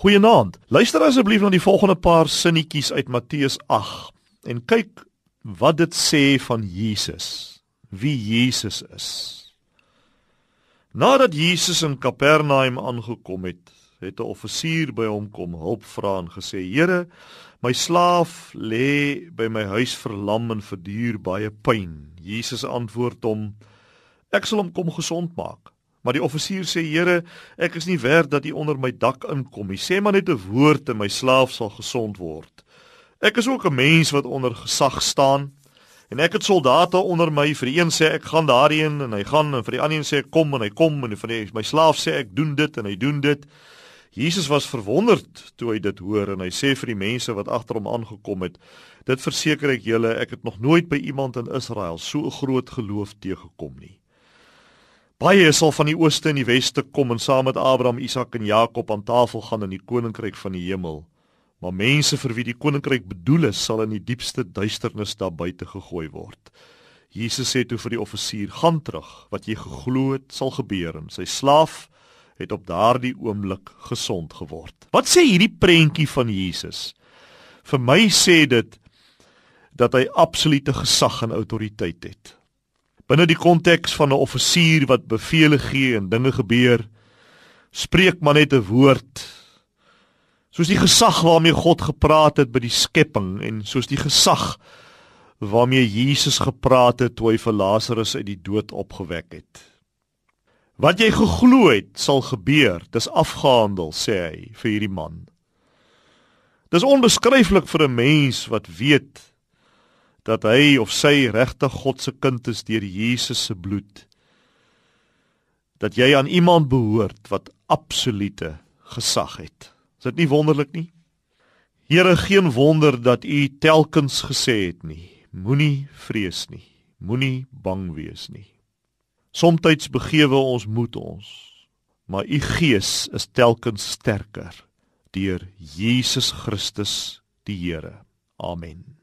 Goeienaand. Luister asseblief na die volgende paar sinnetjies uit Matteus 8 en kyk wat dit sê van Jesus. Wie Jesus is. Nadat Jesus in Kapernaum aangekom het, het 'n offisier by hom kom hulp vra en gesê: "Here, my slaaf lê by my huis verlam en verduur baie pyn." Jesus antwoord hom: "Ek sal hom kom gesond maak." Maar die offisier sê: "Here, ek is nie werd dat u onder my dak inkom nie. Sê maar net 'n woord en my slaaf sal gesond word. Ek is ook 'n mens wat onder gesag staan en ek het soldate onder my. Vir die een sê ek gaan daarheen en hy gaan en vir die ander een sê ek kom en hy kom en vir die my slaaf sê ek doen dit en hy doen dit." Jesus was verwonderd toe hy dit hoor en hy sê vir die mense wat agter hom aangekom het: "Dit verseker ek julle, ek het nog nooit by iemand in Israel so 'n groot geloof teëgekom nie." Baie sal van die ooste en die weste kom en saam met Abraham, Isak en Jakob aan tafel gaan in die koninkryk van die hemel. Maar mense vir wie die koninkryk bedoel is, sal in die diepste duisternis daar buite gegooi word. Jesus sê toe vir die offisier: "Gaan terug, wat jy geglo het, sal gebeur." En sy slaaf het op daardie oomblik gesond geword. Wat sê hierdie prentjie van Jesus? Vir my sê dit dat hy absolute gesag en autoriteit het binne die konteks van 'n offisier wat bevele gee en dinge gebeur, spreek maar net 'n woord. Soos die gesag waarmee God gepraat het by die skepping en soos die gesag waarmee Jesus gepraat het toe hy vir Lazarus uit die dood opgewek het. Wat jy geglo het sal gebeur, dis afgehandel, sê hy vir hierdie man. Dis onbeskryflik vir 'n mens wat weet dat hy of sy regtig God se kind is deur Jesus se bloed. Dat jy aan iemand behoort wat absolute gesag het. Is dit nie wonderlik nie? Here, geen wonder dat U telkens gesê het nie: Moenie vrees nie. Moenie bang wees nie. Somstyds begewe ons moed ons, maar U Gees is telkens sterker deur Jesus Christus die Here. Amen.